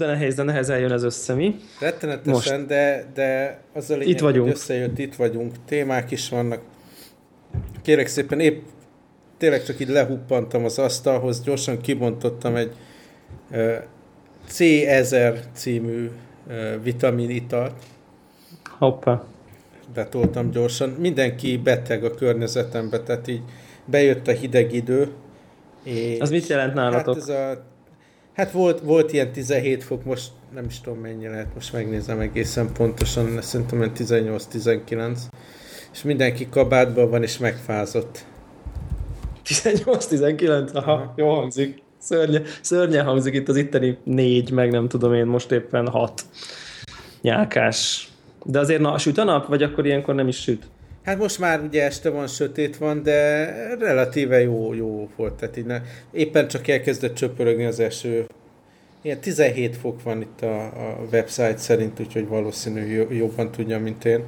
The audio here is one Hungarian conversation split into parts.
De nehéz, de nehezen jön ez össze, mi? Rettenetesen, Most. de, de az a lényeg, itt vagyunk. hogy összejött, itt vagyunk, témák is vannak. Kérek szépen, épp tényleg csak így lehuppantam az asztalhoz, gyorsan kibontottam egy uh, C1000 című uh, vitaminitalt. Hoppá. Betoltam gyorsan. Mindenki beteg a környezetembe, tehát így bejött a hideg idő. És az mit jelent nálatok? Hát, ez a, hát volt, volt ilyen 17 fok, most nem is tudom mennyi lehet, most megnézem egészen pontosan, szerintem 18-19. És mindenki kabátban van és megfázott. 18-19? Aha, Aha, jó hangzik. Szörnye, szörnye hangzik itt az itteni négy, meg nem tudom én, most éppen hat nyálkás. De azért na, süt a nap, vagy akkor ilyenkor nem is süt? Hát most már ugye este van, sötét van, de relatíve jó, jó volt. Tehát így ne, éppen csak elkezdett csöpörögni az eső. Ilyen 17 fok van itt a, a website szerint, úgyhogy valószínű jobban tudja, mint én.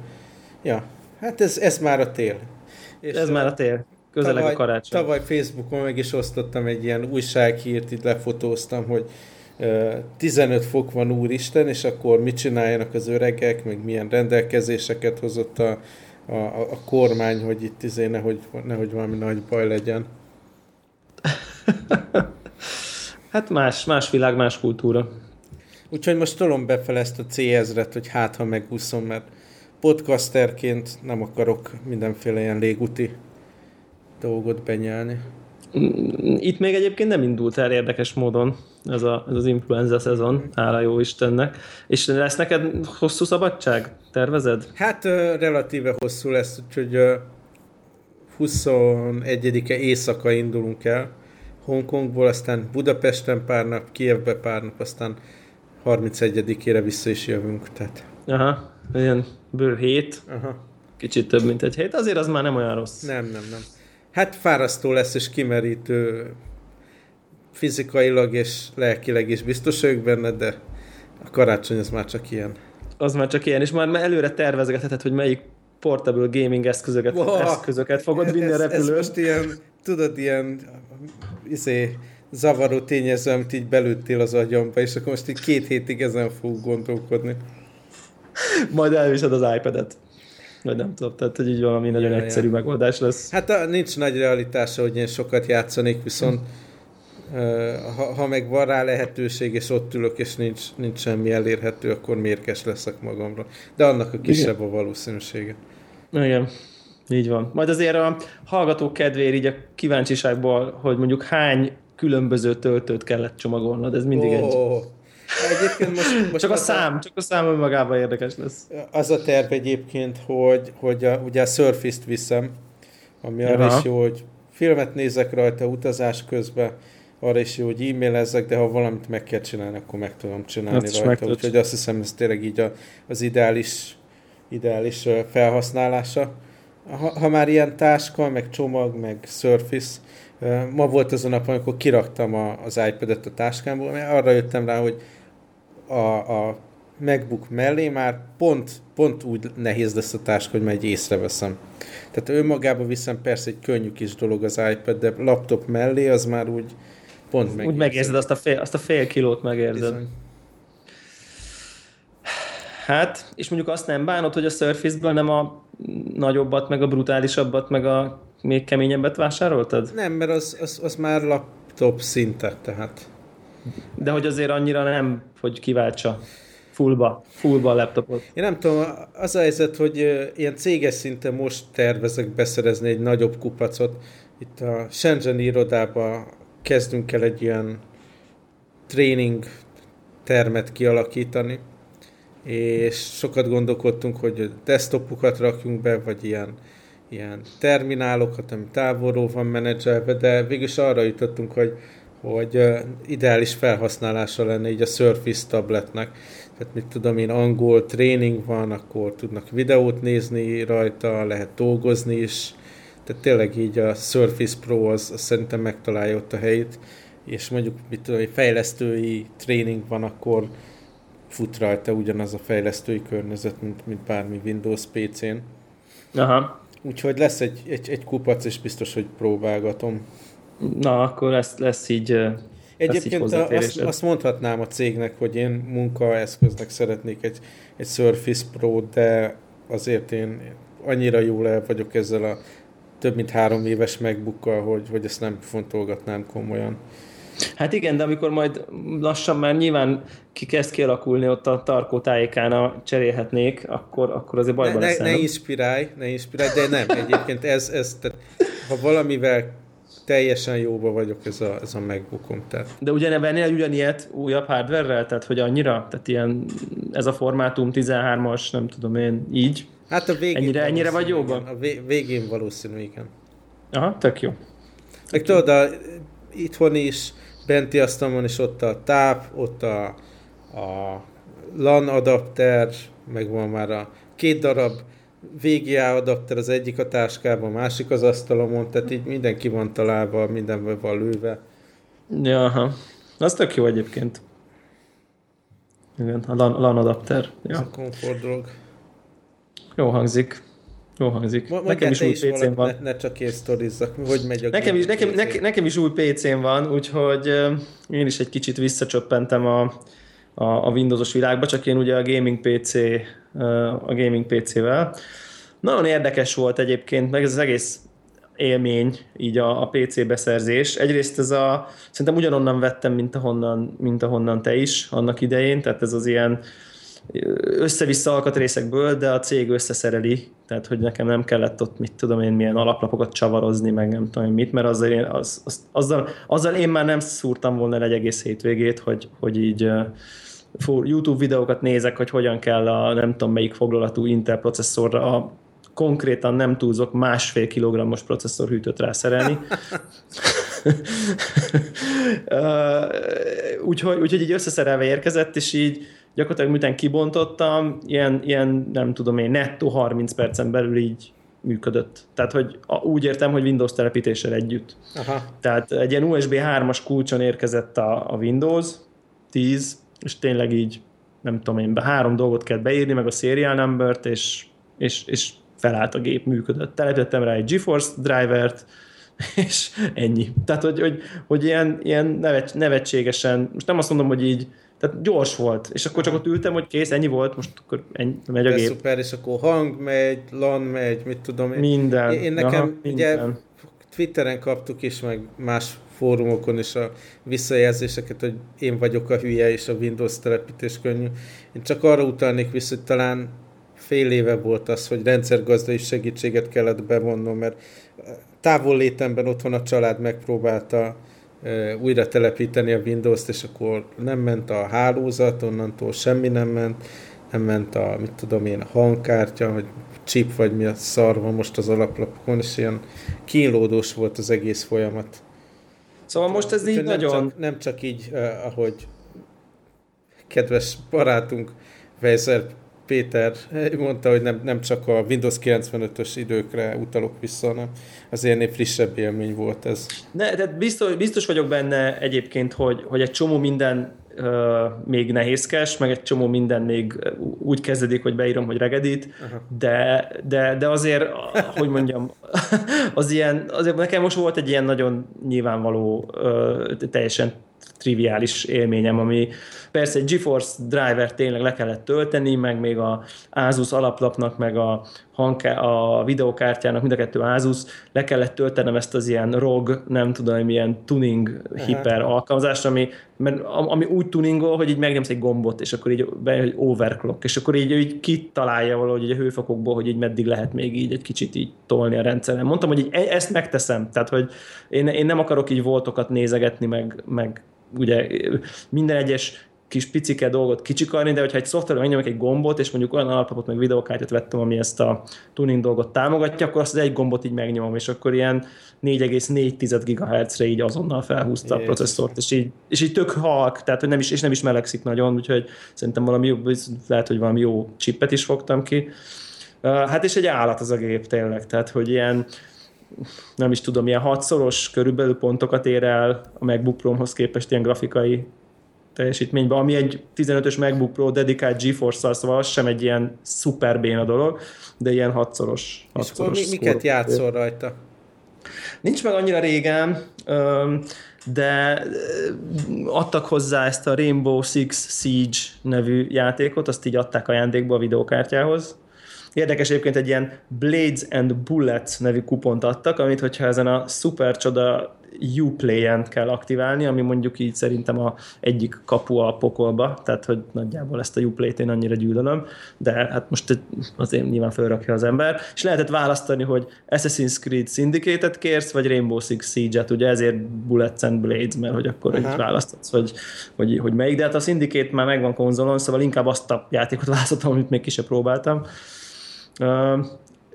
Ja, hát ez, ez már a tél. És ez a, már a tél. Közeleg tavaly, a karácsony. Tavaly Facebookon meg is osztottam egy ilyen újsághírt, itt lefotóztam, hogy 15 fok van úristen, és akkor mit csináljanak az öregek, meg milyen rendelkezéseket hozott a, a, a kormány, hogy itt izé nehogy, nehogy valami nagy baj legyen. hát más, más világ, más kultúra. Úgyhogy most tolom befele ezt a c hogy hát, ha megúszom, mert podcasterként nem akarok mindenféle ilyen légúti dolgot benyelni. Itt még egyébként nem indult el érdekes módon ez, a, ez az influenza szezon, hála jó Istennek. És lesz neked hosszú szabadság? Tervezed? Hát relatíve hosszú lesz, úgyhogy 21-e éjszaka indulunk el Hongkongból, aztán Budapesten pár nap, Kievbe pár nap, aztán 31-ére vissza is jövünk. Tehát. Aha, ilyen bő hét. Aha. Kicsit több, mint egy hét. Azért az már nem olyan rossz. Nem, nem, nem. Hát fárasztó lesz és kimerítő fizikailag és lelkileg is biztos vagyok benne, de a karácsony az már csak ilyen. Az már csak ilyen, és már előre tervezgetheted, hogy melyik portable gaming eszközöket, wow. eszközöket fogod vinni ez, a repülőn. Ez most ilyen, tudod, ilyen izé, zavaró tényező, amit így belőttél az agyamba, és akkor most így két hétig ezen fogok gondolkodni. Majd elviszed az iPad-et. Vagy nem tudom, tehát hogy így valami nagyon ja, egyszerű ja. megoldás lesz. Hát a, nincs nagy realitása, hogy én sokat játszanék, viszont ha, ha meg van rá lehetőség, és ott ülök, és nincs, nincs semmi elérhető, akkor mérges leszek magamra. De annak a kisebb Igen. a valószínűsége. Igen, így van. Majd azért a hallgatók kedvéért így a kíváncsiságból, hogy mondjuk hány különböző töltőt kellett csomagolnod, ez mindig oh. egy... Egyébként most, most csak a szám, a, csak a szám önmagában érdekes lesz. Az a terv egyébként, hogy, hogy a, ugye a Surface-t viszem, ami arra is jó, hogy filmet nézek rajta utazás közben, arra is jó, hogy e-mailezzek, de ha valamit meg kell csinálni, akkor meg tudom csinálni azt rajta. Úgyhogy azt hiszem, ez tényleg így a, az ideális, ideális felhasználása. Ha, ha már ilyen táska, meg csomag, meg Surface, ma volt az a nap, amikor kiraktam a, az iPad-et a táskámból, mert arra jöttem rá, hogy a, a MacBook mellé már pont, pont úgy nehéz lesz a táska, hogy majd észreveszem. Tehát önmagában viszem persze egy könnyű kis dolog az iPad, de laptop mellé az már úgy, Pont megérzed. Úgy megérzed, azt a fél, azt a fél kilót megérzed. Bizony. Hát, és mondjuk azt nem bánod, hogy a Surface-ből nem a nagyobbat, meg a brutálisabbat, meg a még keményebbet vásároltad? Nem, mert az, az, az már laptop szintet, tehát. De hogy azért annyira nem, hogy kiváltsa fullba, fullba a laptopot. Én nem tudom, az a helyzet, hogy ilyen céges szinten most tervezek beszerezni egy nagyobb kupacot. Itt a Shenzhen irodában kezdünk el egy ilyen tréning termet kialakítani, és sokat gondolkodtunk, hogy desktopokat rakjunk be, vagy ilyen, ilyen terminálokat, ami távolról van menedzselve, de végülis arra jutottunk, hogy, hogy ideális felhasználása lenne így a Surface tabletnek. Tehát mit tudom én, angol tréning van, akkor tudnak videót nézni rajta, lehet dolgozni is, tehát tényleg így a Surface Pro az, az szerintem megtalálja ott a helyét, és mondjuk mit tudom, egy fejlesztői tréning van, akkor fut rajta ugyanaz a fejlesztői környezet, mint, mint bármi Windows PC-n. Aha. Úgyhogy lesz egy, egy, egy kupac, és biztos, hogy próbálgatom. Na, akkor lesz, lesz így Egyébként azt, azt mondhatnám a cégnek, hogy én munkaeszköznek szeretnék egy, egy Surface Pro, de azért én annyira jól el vagyok ezzel a több mint három éves megbukkal, hogy, hogy ezt nem fontolgatnám komolyan. Hát igen, de amikor majd lassan már nyilván ki kezd kialakulni ott a tarkó tájékán a cserélhetnék, akkor, akkor azért bajban ne, ne, ne inspirálj, ne inspirálj, de nem, egyébként ez, ez tehát, ha valamivel teljesen jóba vagyok ez a, ez a MacBookom. Tehát. De ugyan vennél ugyanilyet újabb hardware Tehát, hogy annyira? Tehát ilyen, ez a formátum 13-as, nem tudom én, így? Hát a végén ennyire, ennyire vagy jóban? A végén valószínű, igen. Aha, tök jó. Meg tudod, a, itthon is, benti asztalon is ott a táp, ott a, a LAN adapter, meg van már a két darab VGA adapter, az egyik a táskában, a másik az asztalomon, tehát így mindenki van találva, mindenben van lőve. Ja, aha. Az tök jó egyébként. Igen, a LAN, LAN adapter. Ja. Ez a komfort dolog. Jó hangzik. Jó hangzik. Ma, nekem is új PC-n van. Ne, ne csak én sztorizzak, hogy megy a nekem is, nekem, nekem, nekem is új PC-n van, úgyhogy én is egy kicsit visszacsöppentem a, a, a Windowsos világba, csak én ugye a gaming PC a gaming PC-vel. Nagyon érdekes volt egyébként, meg ez az egész élmény, így a, a PC beszerzés. Egyrészt ez a, szerintem ugyanonnan vettem, mint ahonnan, mint ahonnan te is annak idején, tehát ez az ilyen össze-vissza alkatrészekből, de a cég összeszereli, tehát hogy nekem nem kellett ott, mit tudom én, milyen alaplapokat csavarozni, meg nem tudom én mit, mert azzal én, az, az, azzal, azzal én már nem szúrtam volna egy egész hétvégét, hogy, hogy így YouTube videókat nézek, hogy hogyan kell a nem tudom melyik foglalatú Intel processzorra a konkrétan nem túlzok másfél kilogrammos processzorhűtőt rászerelni. úgyhogy, úgyhogy így összeszerelve érkezett, és így gyakorlatilag miután kibontottam, ilyen, ilyen nem tudom én, nettó 30 percen belül így működött. Tehát, hogy úgy értem, hogy Windows telepítéssel együtt. Aha. Tehát egy ilyen USB 3-as kulcson érkezett a, a Windows 10, és tényleg így, nem tudom én, be három dolgot kell beírni, meg a serial number-t, és, és, és felállt a gép, működött. Telepítettem rá egy GeForce drivert, és ennyi. Tehát, hogy, hogy, hogy ilyen, ilyen nevetségesen, most nem azt mondom, hogy így tehát gyors volt, és akkor csak ott ültem, hogy kész, ennyi volt, most akkor ennyi, megy a De gép. szuper, és akkor hang megy, LAN megy, mit tudom én. Minden. Én, én nekem, Aha, ugye minden. Twitteren kaptuk is, meg más fórumokon is a visszajelzéseket, hogy én vagyok a hülye, és a Windows telepítés könnyű. Én csak arra utalnék vissza, hogy talán fél éve volt az, hogy rendszergazdai segítséget kellett bevonnom, mert távol létemben otthon a család megpróbálta újra telepíteni a Windows-t, és akkor nem ment a hálózat, onnantól semmi nem ment, nem ment a, mit tudom én, a hangkártya, vagy chip, vagy mi a szar van most az alaplapokon, és ilyen kínlódós volt az egész folyamat. Szóval most ez így nem nagyon... Csak, nem csak így, uh, ahogy kedves barátunk Weiser Péter mondta, hogy nem, nem csak a Windows 95-ös időkre utalok vissza, hanem az ennél frissebb élmény volt ez. Ne, tehát biztos, biztos vagyok benne egyébként, hogy, hogy egy csomó minden uh, még nehézkes, meg egy csomó minden még úgy kezdődik, hogy beírom, hogy regedít, de, de, de azért, hogy mondjam, az ilyen, azért nekem most volt egy ilyen nagyon nyilvánvaló, uh, teljesen triviális élményem, ami persze egy GeForce driver tényleg le kellett tölteni, meg még a Asus alaplapnak, meg a, hangká- a videokártyának, mind a kettő Asus, le kellett töltenem ezt az ilyen ROG, nem tudom, milyen tuning hiper alkalmazást, ami, mert, ami úgy tuningol, hogy így megnyomsz egy gombot, és akkor így bejön, hogy overclock, és akkor így, így kitalálja valahogy a hőfokokból, hogy így meddig lehet még így egy kicsit így tolni a rendszeren. Mondtam, hogy így e- ezt megteszem, tehát hogy én, én nem akarok így voltokat nézegetni, meg, meg ugye minden egyes kis picike dolgot kicsikarni, de hogyha egy szoftverben megnyomok egy gombot, és mondjuk olyan alapot, meg videokártyát vettem, ami ezt a tuning dolgot támogatja, akkor azt az egy gombot így megnyomom, és akkor ilyen 4,4 GHz-re így azonnal felhúzta a processzort, és így, és így tök halk, tehát hogy nem is, és nem is melegszik nagyon, úgyhogy szerintem valami jó, lehet, hogy valami jó csippet is fogtam ki. Hát és egy állat az a gép tényleg, tehát hogy ilyen nem is tudom, ilyen hatszoros körülbelül pontokat ér el a MacBook Pro-hoz képest ilyen grafikai teljesítményben, ami egy 15-ös MacBook Pro dedikált GeForce-szal, szóval az sem egy ilyen szuper béna dolog, de ilyen hatszoros. hatszoros És mi, miket játszol rajta? Nincs meg annyira régen. de adtak hozzá ezt a Rainbow Six Siege nevű játékot, azt így adták ajándékba a videokártyához, Érdekes egyébként egy ilyen Blades and Bullets nevű kupont adtak, amit hogyha ezen a szuper csoda Uplay-en kell aktiválni, ami mondjuk így szerintem a egyik kapu a pokolba, tehát hogy nagyjából ezt a Uplay-t én annyira gyűlölöm, de hát most azért nyilván felrakja az ember, és lehetett választani, hogy Assassin's Creed Syndicate-et kérsz, vagy Rainbow Six Siege-et, ugye ezért Bullets and Blades, mert hogy akkor uh-huh. választhatsz, hogy, hogy, hogy melyik, de hát a Syndicate már megvan konzolon, szóval inkább azt a játékot választottam, amit még ki sem próbáltam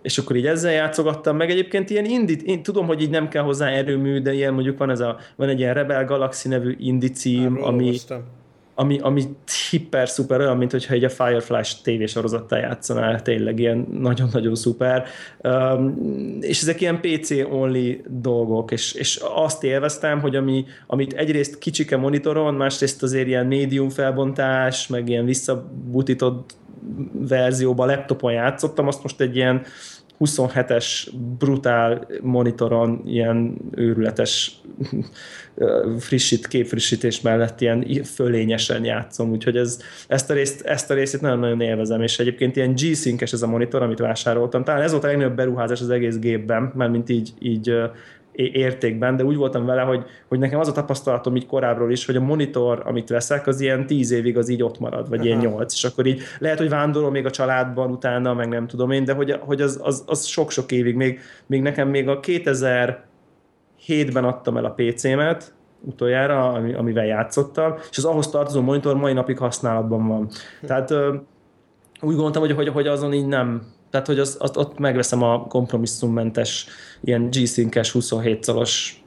és akkor így ezzel játszogattam meg. Egyébként ilyen indit, én tudom, hogy így nem kell hozzá erőmű, de ilyen mondjuk van, ez a, van egy ilyen Rebel Galaxy nevű indi cím, ami, ami, ami hiper szuper, olyan, mint hogyha egy a Firefly tévésorozattal játszanál, tényleg ilyen nagyon-nagyon szuper. Um, és ezek ilyen PC-only dolgok, és, és azt élveztem, hogy ami, amit egyrészt kicsike monitoron, másrészt azért ilyen médium felbontás, meg ilyen visszabutított verzióban laptopon játszottam, azt most egy ilyen 27-es brutál monitoron ilyen őrületes frissít, képfrissítés mellett ilyen fölényesen játszom, úgyhogy ez, ezt, a részt, ezt a részét nagyon-nagyon élvezem, és egyébként ilyen G-Sync-es ez a monitor, amit vásároltam. Talán ez volt a legnagyobb beruházás az egész gépben, mert mint így, így értékben, de úgy voltam vele, hogy, hogy nekem az a tapasztalatom így korábbról is, hogy a monitor, amit veszek, az ilyen tíz évig az így ott marad, vagy Aha. ilyen nyolc, és akkor így lehet, hogy vándorol még a családban utána, meg nem tudom én, de hogy, hogy az, az, az sok-sok évig, még, még nekem még a 2007-ben adtam el a PC-met, utoljára, amivel játszottam, és az ahhoz tartozó monitor mai napig használatban van. Tehát úgy gondoltam, hogy, hogy, hogy azon így nem, tehát, hogy az, az, ott megveszem a kompromisszummentes ilyen G-Sync-es 27 szalos,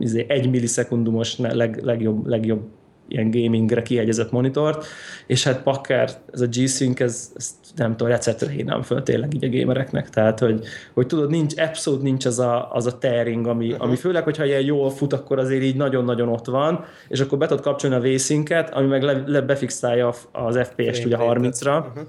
izé, egy millisekundumos leg, legjobb, legjobb ilyen gamingre kiegyezett monitort, és hát Packer, ez a G-Sync, ez, ez nem tudom, receptre hívnám föl tényleg így a gamereknek, tehát, hogy, hogy tudod, nincs, abszolút nincs az a, az a tearing, ami, uh-huh. ami főleg, hogyha ilyen jól fut, akkor azért így nagyon-nagyon ott van, és akkor be tudod kapcsolni a v ami meg le, le befixálja az FPS-t ugye 30-ra, uh-huh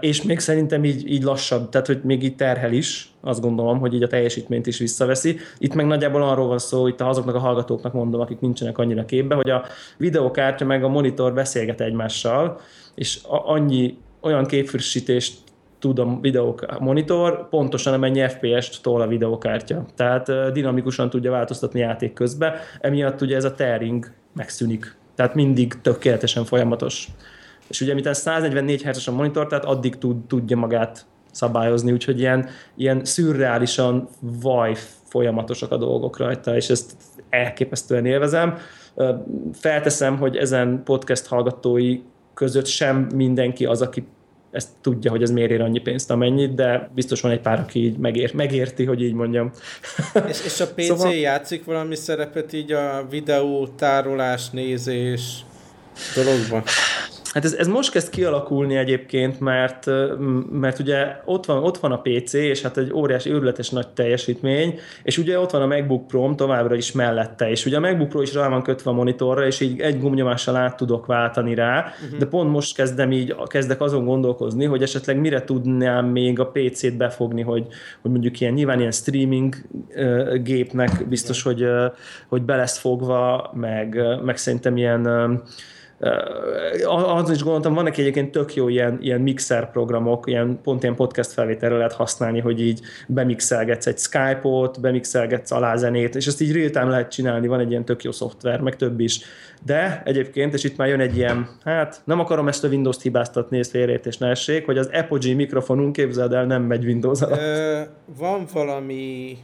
és még szerintem így, így lassabb, tehát hogy még így terhel is, azt gondolom, hogy így a teljesítményt is visszaveszi. Itt meg nagyjából arról van szó, itt azoknak a hallgatóknak mondom, akik nincsenek annyira képbe, hogy a videokártya meg a monitor beszélget egymással, és annyi olyan képfrissítést tud a videó monitor, pontosan amennyi FPS-t tol a videokártya. Tehát dinamikusan tudja változtatni játék közben, emiatt ugye ez a tearing megszűnik. Tehát mindig tökéletesen folyamatos és ugye miután 144 Hz a monitor, tehát addig tud, tudja magát szabályozni, úgyhogy ilyen, ilyen szürreálisan vaj folyamatosak a dolgok rajta, és ezt elképesztően élvezem. Felteszem, hogy ezen podcast hallgatói között sem mindenki az, aki ezt tudja, hogy ez miért ér annyi pénzt, amennyit, de biztos van egy pár, aki így megér, megérti, hogy így mondjam. És, és a PC szóval... játszik valami szerepet így a videó, tárolás, nézés dologban? Hát ez, ez most kezd kialakulni egyébként, mert, mert ugye ott van, ott van a PC, és hát egy óriási, őrületes nagy teljesítmény, és ugye ott van a MacBook pro továbbra is mellette, és ugye a MacBook Pro is rá van kötve a monitorra, és így egy gomnyomással át tudok váltani rá, uh-huh. de pont most kezdem így, kezdek azon gondolkozni, hogy esetleg mire tudnám még a PC-t befogni, hogy, hogy mondjuk ilyen, nyilván ilyen streaming uh, gépnek biztos, hogy, uh, hogy be lesz fogva, meg, meg szerintem ilyen uh, azon is gondoltam, vannak egyébként tök jó ilyen, ilyen mixer programok, ilyen, pont ilyen podcast felvételre lehet használni, hogy így bemixelgetsz egy Skype-ot, bemixelgetsz alá zenét, és ezt így real-time lehet csinálni, van egy ilyen tök jó szoftver, meg több is. De egyébként, és itt már jön egy ilyen, hát nem akarom ezt a Windows-t hibáztatni, félreértés ne essék, hogy az Apogee mikrofonunk, képzeld el, nem megy Windows alatt. Ö, van valami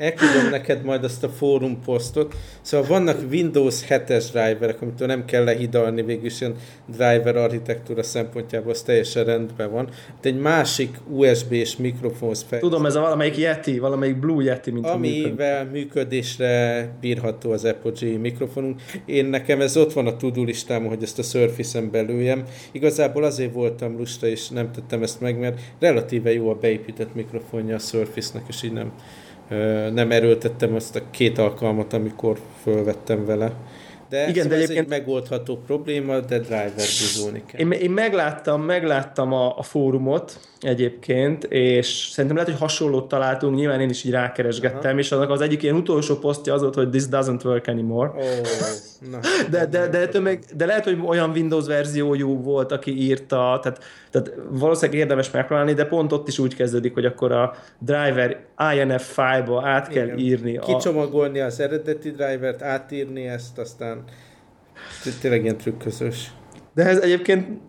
elküldöm neked majd azt a fórum posztot. Szóval vannak Windows 7-es driverek, amit nem kell lehidalni, végülis ilyen driver architektúra szempontjából az teljesen rendben van. De egy másik USB-s mikrofonhoz fel. Tudom, ez a valamelyik Yeti, valamelyik Blue Yeti, mint Amivel működésre bírható az Apogee mikrofonunk. Én nekem ez ott van a tudó listámon, hogy ezt a Surface-en belőjem. Igazából azért voltam lusta, és nem tettem ezt meg, mert relatíve jó a beépített mikrofonja a Surface-nek, és így nem nem erőltettem ezt a két alkalmat, amikor fölvettem vele. De, Igen, szóval de egyébként... ez egy megoldható probléma, de driver bizolni kell. Én, én megláttam, megláttam a, a fórumot egyébként, és szerintem lehet, hogy hasonlót találtunk, nyilván én is így rákeresgettem, Aha. és annak az egyik ilyen utolsó posztja az volt, hogy this doesn't work anymore. Oh, na, de, de, de, de, meg, de lehet, hogy olyan Windows verziójú volt, aki írta, tehát, tehát valószínűleg érdemes megpróbálni, de pont ott is úgy kezdődik, hogy akkor a driver INF file-ba át kell Igen. írni. A... Kicsomagolni az eredeti drivert, átírni ezt, aztán tényleg ilyen trükközös. De ez egyébként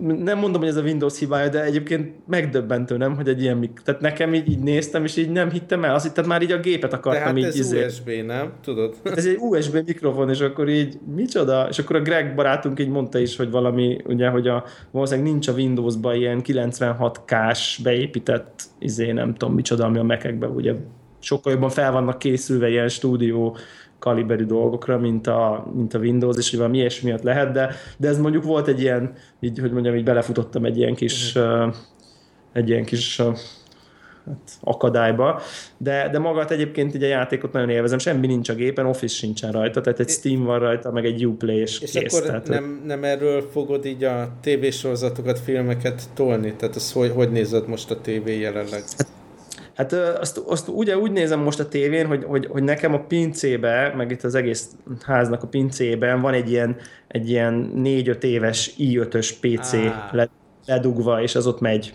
nem mondom, hogy ez a Windows hibája, de egyébként megdöbbentő, nem, hogy egy ilyen Tehát nekem így, így néztem, és így nem hittem el. Azt hittem már így a gépet akartam Tehát így ez izé. USB, nem? Tudod? Ez egy USB mikrofon, és akkor így micsoda? És akkor a Greg barátunk így mondta is, hogy valami, ugye, hogy a, valószínűleg nincs a Windowsban ilyen 96K-s beépített, izé, nem tudom micsoda, ami a Mac-ekben ugye sokkal jobban fel vannak készülve ilyen stúdió kaliberű dolgokra, mint a, mint a Windows, és hogy valami ilyesmi miatt lehet, de, de ez mondjuk volt egy ilyen, így, hogy mondjam, így belefutottam egy ilyen kis, uh-huh. uh, egy ilyen kis uh, hát, akadályba, de, de magát egyébként így a játékot nagyon élvezem, semmi nincs a gépen, Office sincsen rajta, tehát egy Steam van rajta, meg egy Uplay, és, és kész. akkor tehát, nem, nem erről fogod így a tévésorozatokat, filmeket tolni? Tehát az hogy, hogy nézed most a tévé jelenleg? Hát Hát azt, azt ugye úgy nézem most a tévén, hogy, hogy, hogy nekem a pincébe, meg itt az egész háznak a pincében van egy ilyen, egy ilyen 4-5 éves i5-ös PC ah. ledugva, és az ott megy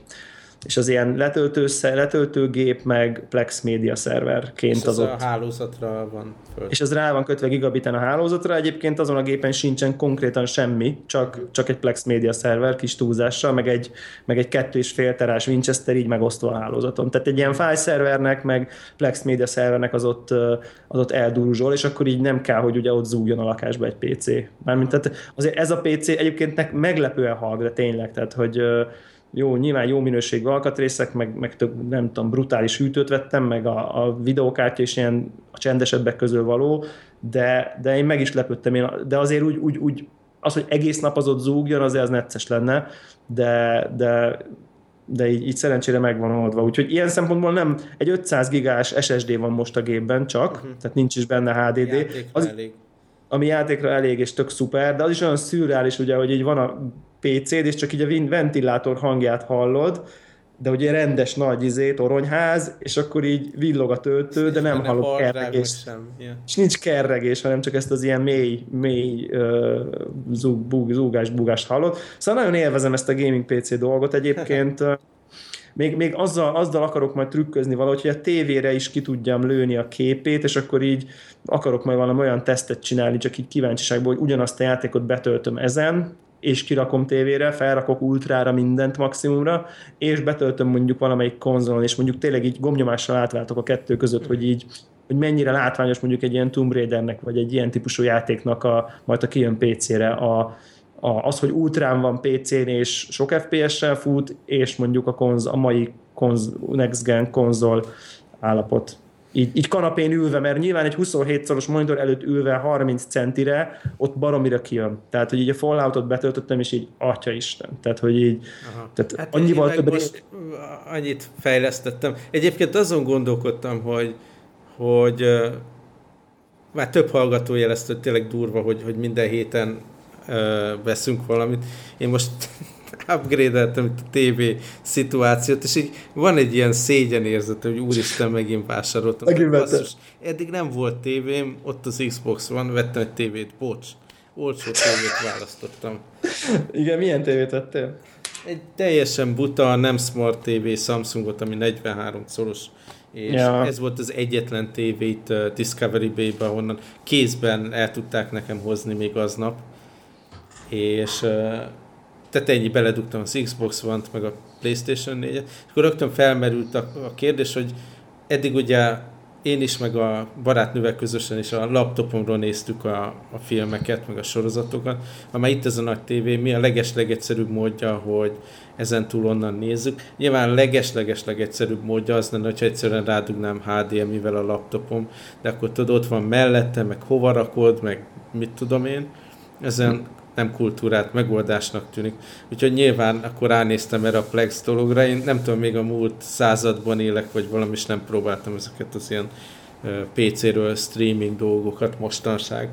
és az ilyen letöltő, letöltőgép, meg Plex Media szerverként és az, az ott. a hálózatra van föl. És ez rá van kötve gigabiten a hálózatra, egyébként azon a gépen sincsen konkrétan semmi, csak, csak egy Plex Media szerver kis túlzással, meg egy, meg egy kettő és fél terás Winchester így megosztva a hálózaton. Tehát egy ilyen file szervernek, meg Plex Media szervernek az ott, az ott elduruzsol, és akkor így nem kell, hogy ugye ott zúgjon a lakásba egy PC. Mármint tehát azért ez a PC egyébként meglepően hallg, de tényleg, tehát hogy jó, nyilván jó minőségű alkatrészek, meg, meg több, nem tudom, brutális hűtőt vettem, meg a, a videókártya is ilyen a csendesebbek közül való, de, de én meg is lepődtem, én, de azért úgy, úgy, úgy az, hogy egész nap az ott zúgjon, azért az necces lenne, de, de, de így, így szerencsére megvan oldva. Úgyhogy ilyen szempontból nem, egy 500 gigás SSD van most a gépben csak, uh-huh. tehát nincs is benne HDD. Az, elég. Ami játékra elég és tök szuper, de az is olyan szürreális, ugye, hogy így van a PC-d, és csak így a ventilátor hangját hallod, de ugye rendes nagy izé, toronyház, és akkor így villog a töltő, de nem hallok kerregést. Sem. Yeah. És nincs kerregés, hanem csak ezt az ilyen mély, mély uh, zúg, búg, zúgás, búgást hallod. Szóval nagyon élvezem ezt a gaming PC dolgot egyébként. még, még azzal, azzal akarok majd trükközni valahogy, hogy a tévére is ki tudjam lőni a képét, és akkor így akarok majd valami olyan tesztet csinálni, csak így kíváncsiságból, hogy ugyanazt a játékot betöltöm ezen, és kirakom tévére, felrakok ultrára mindent maximumra, és betöltöm mondjuk valamelyik konzolon, és mondjuk tényleg így gomnyomással átváltok a kettő között, hogy így hogy mennyire látványos mondjuk egy ilyen Tomb Raidernek, vagy egy ilyen típusú játéknak a, majd a kijön PC-re a, a, az, hogy ultrán van PC-n és sok FPS-sel fut, és mondjuk a, konz, a mai konz, Next Gen konzol állapot így, így kanapén ülve, mert nyilván egy 27 szoros monitor előtt ülve 30 centire, ott baromira kijön. Tehát, hogy így a Falloutot betöltöttem, és így, atya Isten. Tehát, hogy így, Aha. tehát hát annyival több... Most annyit fejlesztettem. Egyébként azon gondolkodtam, hogy, hogy uh, már több hallgató jelezte, hogy tényleg durva, hogy, hogy minden héten uh, veszünk valamit. Én most upgrade-eltem itt a TV szituációt, és így van egy ilyen szégyenérzet, hogy úristen, megint vásároltam. Megint basszus, eddig nem volt tévém, ott az Xbox van, vettem egy tévét, bocs. Olcsó tévét választottam. Igen, milyen tévét vettél? Egy teljesen buta, nem smart TV Samsungot, ami 43 szoros és ja. ez volt az egyetlen tévé itt uh, Discovery Bay-ben, ahonnan kézben el tudták nekem hozni még aznap, és uh, tehát ennyi beledugtam az Xbox One-t, meg a Playstation 4-et, és akkor rögtön felmerült a, a kérdés, hogy eddig ugye én is, meg a barátnővel közösen is a laptopomról néztük a, a filmeket, meg a sorozatokat, amely itt ez a nagy tévé, mi a leges-legegyszerűbb módja, hogy ezen túl onnan nézzük. Nyilván a leges-leges-legegyszerűbb módja az lenne, hogyha egyszerűen rádugnám HDMI-vel a laptopom, de akkor tudod, ott van mellette, meg hova rakod, meg mit tudom én. Ezen nem kultúrát megoldásnak tűnik. Úgyhogy nyilván akkor ránéztem erre a Plex dologra. Én nem tudom, még a múlt században élek, vagy valami, is nem próbáltam ezeket az ilyen PC-ről streaming dolgokat mostanság.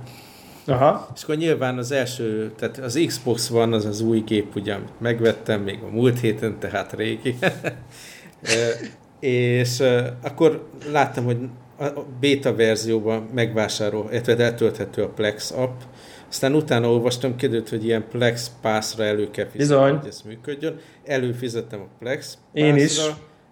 Aha. És akkor nyilván az első, tehát az Xbox van az az új gép, ugye, amit megvettem még a múlt héten, tehát régi. és akkor láttam, hogy a beta verzióban megvásárol, illetve eltölthető a Plex app, aztán utána olvastam, kiderült, hogy ilyen Plex Pass-ra elő kell fizetni, hogy ez működjön. Előfizettem a Plex Pass-ra, Én is.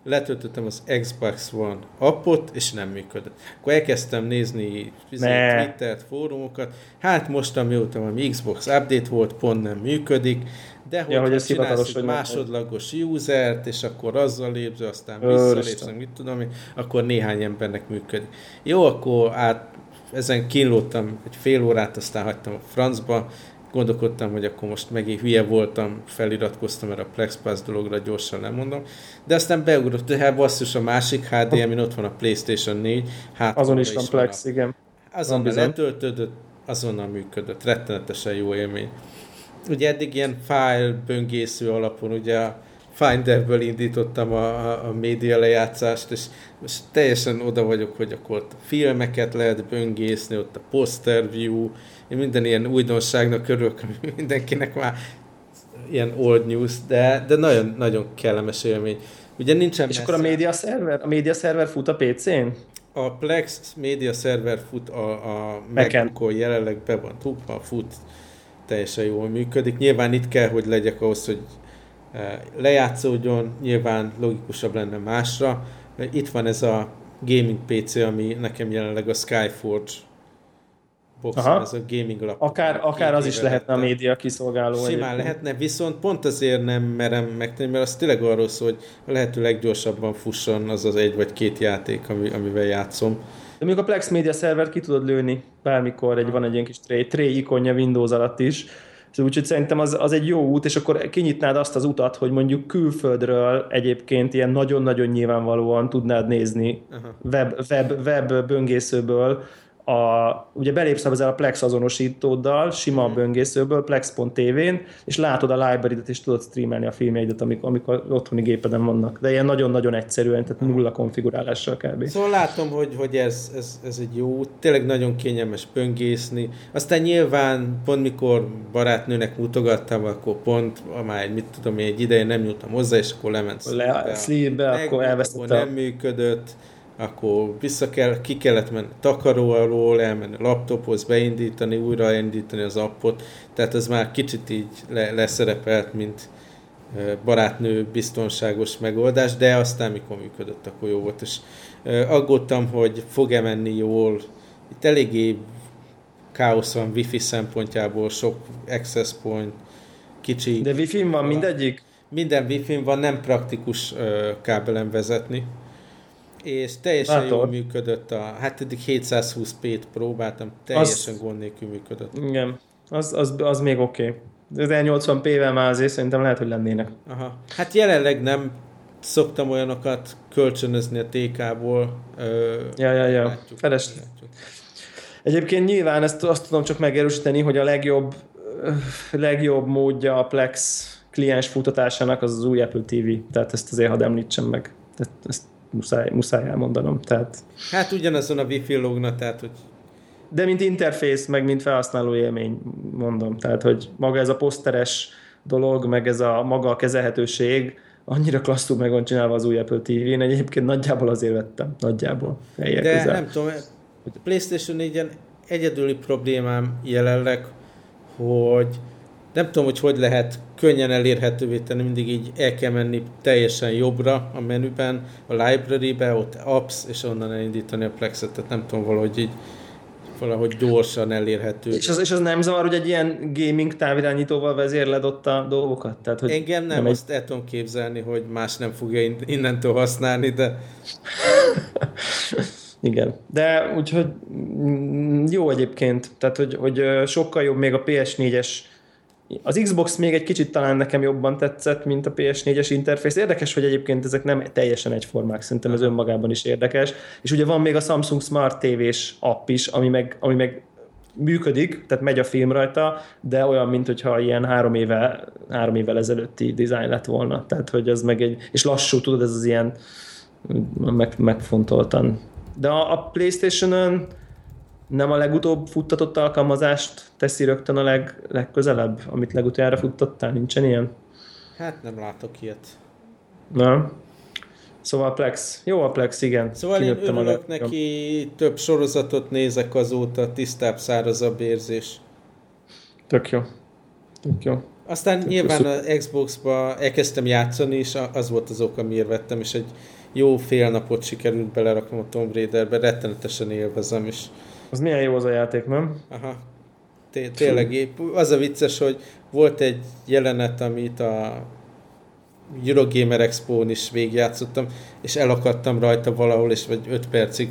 letöltöttem az Xbox One appot, és nem működött. Akkor elkezdtem nézni Twittert, fórumokat. Hát most, amióta valami Xbox update volt, pont nem működik. De hogy, ja, hogy ez csinálsz egy másodlagos usert, és akkor azzal lépsz, aztán visszalépsz, mit tudom én, akkor néhány embernek működik. Jó, akkor át ezen kínlódtam egy fél órát, aztán hagytam a francba, gondolkodtam, hogy akkor most megint hülye voltam, feliratkoztam erre a PlexPass dologra, gyorsan lemondom. De aztán beugrott, de hát basszus a másik HDMI, ott van a PlayStation 4. Hát Azon is van Plex, a, igen. Azonnal letöltődött, azonnal működött, rettenetesen jó élmény. Ugye eddig ilyen file böngésző alapon, ugye a Finderből indítottam a, a, a média lejátszást, és most teljesen oda vagyok, hogy akkor ott filmeket lehet böngészni, ott a poster view, minden ilyen újdonságnak örülök, mindenkinek már ilyen old news, de, de nagyon, nagyon kellemes élmény. Ugye nincsen És messze. akkor a média szerver, a média szerver fut a PC-n? A Plex média szerver fut a, a macbook jelenleg be van tukva, fut, teljesen jól működik. Nyilván itt kell, hogy legyek ahhoz, hogy lejátszódjon, nyilván logikusabb lenne másra. Itt van ez a gaming PC, ami nekem jelenleg a Skyforge boxon, ez a gaming lap. Akár, akár az is lehetne a média kiszolgáló. Simán egyébként. lehetne, viszont pont azért nem merem megtenni, mert az tényleg arról szól, hogy a lehető leggyorsabban fusson az az egy vagy két játék, ami, amivel játszom. De még a Plex Media szervert ki tudod lőni bármikor, egy, van egy ilyen kis tray, tray ikonja Windows alatt is, Úgyhogy szerintem az, az egy jó út, és akkor kinyitnád azt az utat, hogy mondjuk külföldről egyébként ilyen nagyon-nagyon nyilvánvalóan tudnád nézni web, web, web böngészőből a, ugye belépsz ezzel a Plex azonosítóddal, sima mm. böngészőből, plex.tv-n, és látod a library-et, és tudod streamelni a filmjeidet, amik, amik a otthoni gépeden vannak. De ilyen nagyon-nagyon egyszerűen, tehát nulla konfigurálással kb. Szóval látom, hogy, hogy ez, ez, ez egy jó, tényleg nagyon kényelmes böngészni. Aztán nyilván pont mikor barátnőnek mutogattam, akkor pont, már mit tudom én, egy ideje nem nyúltam hozzá, és akkor lement Le, sleeve-be, akkor elvesztettem. nem működött akkor vissza kell, ki kellett menni takaróról, elmenni laptophoz, beindítani, újraindítani az appot, tehát ez már kicsit így le, leszerepelt, mint barátnő biztonságos megoldás, de aztán mikor működött, akkor jó volt, és aggódtam, hogy fog-e menni jól, itt eléggé káosz van wifi szempontjából, sok access point, kicsi. De wifi van mindegyik? Minden wifi van, nem praktikus kábelen vezetni és teljesen Látod. jól működött a, hát eddig 720p-t próbáltam, teljesen az, gond nélkül működött. Igen, az, az, az még oké. Okay. Az 80p-vel már azért szerintem lehet, hogy lennének. Aha. Hát jelenleg nem szoktam olyanokat kölcsönözni a TK-ból. ja, ja, ja. Látjuk, Feles. Látjuk. Egyébként nyilván ezt azt tudom csak megerősíteni, hogy a legjobb, legjobb módja a Plex kliens futatásának az az új Apple TV. Tehát ezt azért hadd említsem meg. Tehát ezt muszáj, muszáj elmondanom. Tehát... Hát ugyanazon a Wi-Fi logna, tehát hogy de mint interfész, meg mint felhasználó élmény, mondom. Tehát, hogy maga ez a poszteres dolog, meg ez a maga a kezelhetőség, annyira klasszul meg van csinálva az új Apple TV-n, egyébként nagyjából azért vettem, nagyjából. De közel. nem tudom, a PlayStation 4-en egyedüli problémám jelenleg, hogy nem tudom, hogy hogy lehet könnyen elérhetővé tenni, mindig így el kell menni teljesen jobbra a menüben, a library-be, ott apps, és onnan elindítani a Plexet, tehát nem tudom, valahogy így valahogy gyorsan elérhető. És az, és az nem zavar, hogy egy ilyen gaming távirányítóval vezérled ott a dolgokat? Tehát, hogy Engem nem, nem azt egy... el tudom képzelni, hogy más nem fogja innentől használni, de... Igen, de úgyhogy mm, jó egyébként, tehát hogy, hogy sokkal jobb még a PS4-es az Xbox még egy kicsit talán nekem jobban tetszett, mint a PS4-es interfész. Érdekes, hogy egyébként ezek nem teljesen egyformák, szerintem ez önmagában is érdekes. És ugye van még a Samsung Smart TV-s app is, ami meg, ami meg működik, tehát megy a film rajta, de olyan, mint hogyha ilyen három, éve, három évvel ezelőtti design lett volna. Tehát, hogy ez meg egy, és lassú, tudod, ez az ilyen meg, megfontoltan. De a, a Playstation-ön nem a legutóbb futtatott alkalmazást teszi rögtön a leg, legközelebb, amit legutoljára futtattál? Nincsen ilyen? Hát nem látok ilyet. Na. Szóval Plex. Jó a Plex, igen. Szóval Kinőttem én örülök neki, több sorozatot nézek azóta, tisztább, szárazabb érzés. Tök jó. Tök jó. Aztán Tök nyilván jó. a Xbox-ba elkezdtem játszani, és az volt az ok, amiért vettem, és egy jó fél napot sikerült beleraknom a Tomb Raider-be, rettenetesen élvezem, és... Az milyen jó az a játék, nem? Aha. Té- tényleg, az a vicces, hogy volt egy jelenet, amit a Eurogamer Expo-n is végigjátszottam, és elakadtam rajta valahol, és vagy 5 percig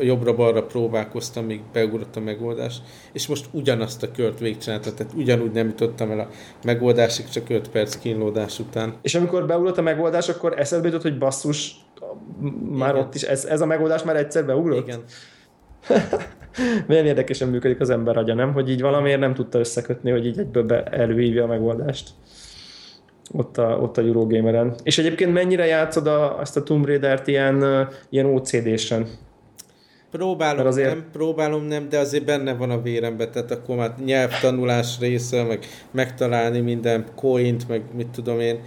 jobbra-balra próbálkoztam, míg beugrott a megoldás, és most ugyanazt a kört végigcsináltam, tehát ugyanúgy nem jutottam el a megoldásig, csak 5 perc kínlódás után. És amikor beugrott a megoldás, akkor eszedbe jutott, hogy basszus, már Igen. ott is, ez, ez a megoldás már egyszer beugrott? Igen. Milyen érdekesen működik az ember agya, nem? Hogy így valamiért nem tudta összekötni, hogy így egyből előhívja a megoldást ott a, ott a Eurogameren. És egyébként mennyire játszod a, azt a Tomb Raider-t ilyen, ilyen OCD-sen? Próbálom azért... nem, próbálom nem, de azért benne van a vérembe, tehát akkor már nyelvtanulás része, meg megtalálni minden coint, meg mit tudom én,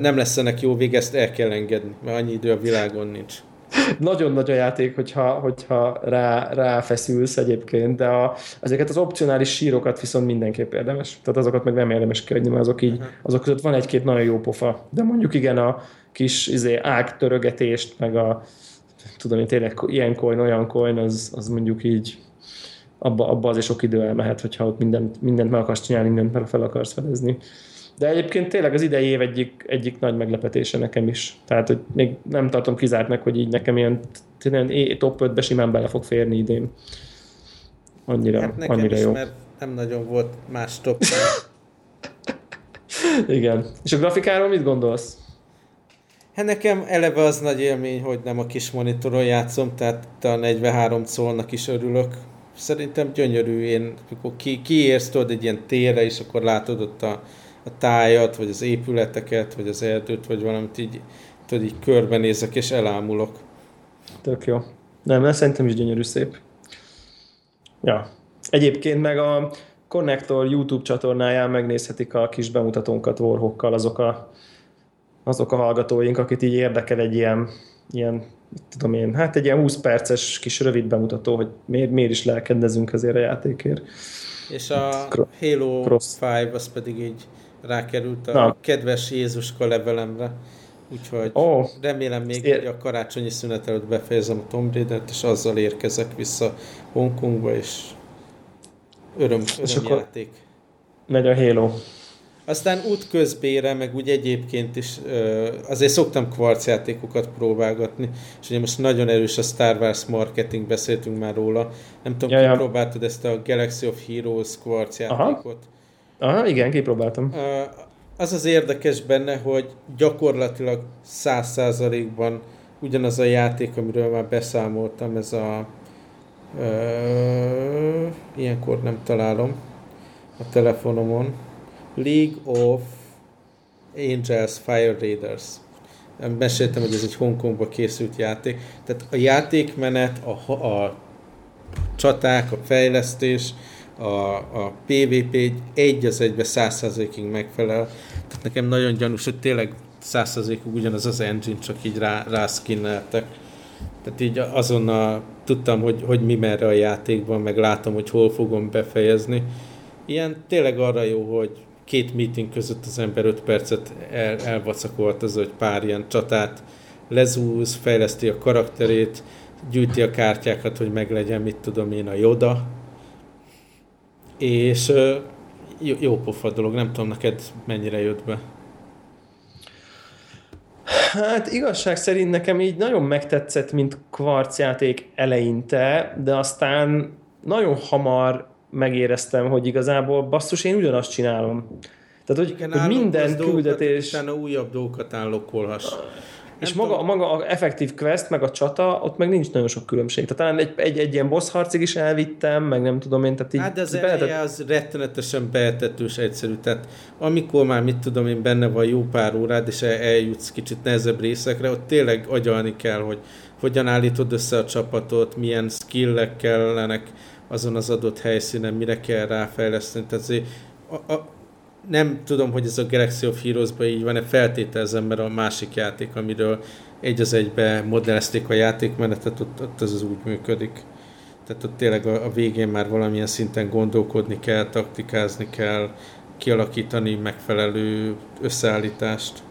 nem lesz ennek jó vég, ezt el kell engedni, mert annyi idő a világon nincs nagyon nagy a játék, hogyha, hogyha rá, ráfeszülsz egyébként, de a, ezeket az opcionális sírokat viszont mindenképp érdemes. Tehát azokat meg nem érdemes kiadni, mert azok így, azok között van egy-két nagyon jó pofa. De mondjuk igen, a kis izé, ágtörögetést, meg a tudom én tényleg ilyen coin, olyan coin, az, az mondjuk így abba, abba azért sok idő elmehet, hogyha ott mindent, mindent meg akarsz csinálni, mindent meg fel akarsz fedezni. De egyébként tényleg az idei év egyik, egyik nagy meglepetése nekem is. Tehát, hogy még nem tartom kizártnak, hogy így nekem ilyen top 5-be simán bele fog férni idén. Annyira, hát nekem annyira is, jó. mert nem nagyon volt más top. Igen. És a grafikáról mit gondolsz? Hát nekem eleve az nagy élmény, hogy nem a kis monitoron játszom, tehát a 43 szólnak is örülök. Szerintem gyönyörű, én, amikor ki, kiérsz tudod egy ilyen térre, és akkor látod ott a, a tájat, vagy az épületeket, vagy az erdőt, vagy valamit így, tudod, így körbenézek, és elámulok. Tök jó. Nem, mert szerintem is gyönyörű szép. Ja. Egyébként meg a Connector YouTube csatornáján megnézhetik a kis bemutatónkat Warhawkkal azok a, azok a hallgatóink, akit így érdekel egy ilyen, ilyen tudom én, hát egy ilyen 20 perces kis rövid bemutató, hogy miért, miért is lelkedezünk ezért a játékért. És a Halo Cross. 5 az pedig így rákerült a Na. kedves Jézuska levelemre. Úgyhogy oh. remélem még é- a karácsonyi szünet előtt befejezem a Tomb Raider-t, és azzal érkezek vissza Hongkongba, és öröm, és öröm játék. Megy a Halo. Aztán útközbére, meg úgy egyébként is azért szoktam kvarc játékokat próbálgatni, és ugye most nagyon erős a Star Wars marketing, beszéltünk már róla. Nem tudom, ja, ki próbáltad ezt a Galaxy of Heroes kvarc játékot? Aha. Aha, igen, kipróbáltam. Az az érdekes benne, hogy gyakorlatilag száz százalékban ugyanaz a játék, amiről már beszámoltam, ez a uh, ilyenkor nem találom a telefonomon. League of Angels Fire Raiders. Meséltem, hogy ez egy Hongkongba készült játék. Tehát a játékmenet, a, a csaták, a fejlesztés, a, a PvP egy az egybe százszerzékig megfelel. Tehát nekem nagyon gyanús, hogy tényleg ugyanaz az engine, csak így rá, rászkinneltek. Tehát így azonnal tudtam, hogy, hogy mi merre a játékban, meg látom, hogy hol fogom befejezni. Ilyen tényleg arra jó, hogy két meeting között az ember öt percet el, elvacakolt az, hogy pár ilyen csatát lezúz, fejleszti a karakterét, gyűjti a kártyákat, hogy meglegyen, mit tudom én, a Yoda, és jó, jó pofa dolog, nem tudom neked mennyire jött be. Hát igazság szerint nekem így nagyon megtetszett, mint kvarcjáték eleinte, de aztán nagyon hamar megéreztem, hogy igazából basszus, én ugyanazt csinálom. Tehát, hogy, Igen, hogy minden küldetés... Utána újabb dolgokat állokolhass. És maga, maga a effektív quest, meg a csata, ott meg nincs nagyon sok különbség. Tehát talán egy, egy, egy ilyen boss harcig is elvittem, meg nem tudom én, tehát így... Hát de az eleje az rettenetesen behetetős egyszerű, tehát amikor már mit tudom én benne van jó pár órád, és eljutsz kicsit nehezebb részekre, ott tényleg agyalni kell, hogy hogyan állítod össze a csapatot, milyen skillek kellenek azon az adott helyszínen, mire kell ráfejleszteni. Tehát azért a, a, nem tudom, hogy ez a Galaxy of Heroes-ban így van-e, feltételezem, mert a másik játék, amiről egy az egybe modellezték a játékmenetet, ott, ott az, az úgy működik. Tehát ott tényleg a, a végén már valamilyen szinten gondolkodni kell, taktikázni kell, kialakítani megfelelő összeállítást.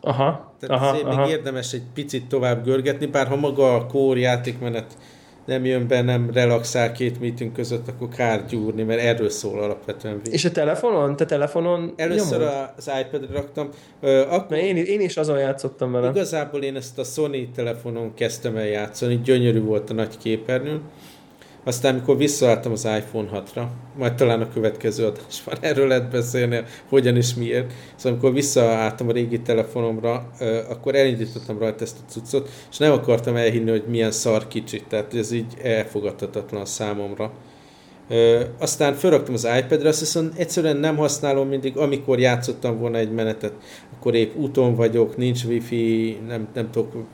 Aha. Tehát aha, azért aha. még érdemes egy picit tovább görgetni, bár ha maga a core játékmenet nem jön be, nem relaxál két meeting között, akkor kár gyúrni, mert erről szól alapvetően. És a telefonon? Te telefonon Először nyomod? az iPad-re raktam. Ö, akkor Mert én, én is azon játszottam vele. igazából én ezt a Sony telefonon kezdtem el játszani, gyönyörű volt a nagy képernyő. Aztán, amikor visszaálltam az iPhone 6-ra, majd talán a következő adásban erről lehet beszélni, hogyan és miért. Szóval amikor visszaálltam a régi telefonomra, akkor elindítottam rajta ezt a cuccot, és nem akartam elhinni, hogy milyen szar kicsit, tehát ez így elfogadhatatlan számomra. Ö, aztán felraktam az iPad-re, azt viszont egyszerűen nem használom mindig, amikor játszottam volna egy menetet, akkor épp úton vagyok, nincs wifi, nem, nem tudok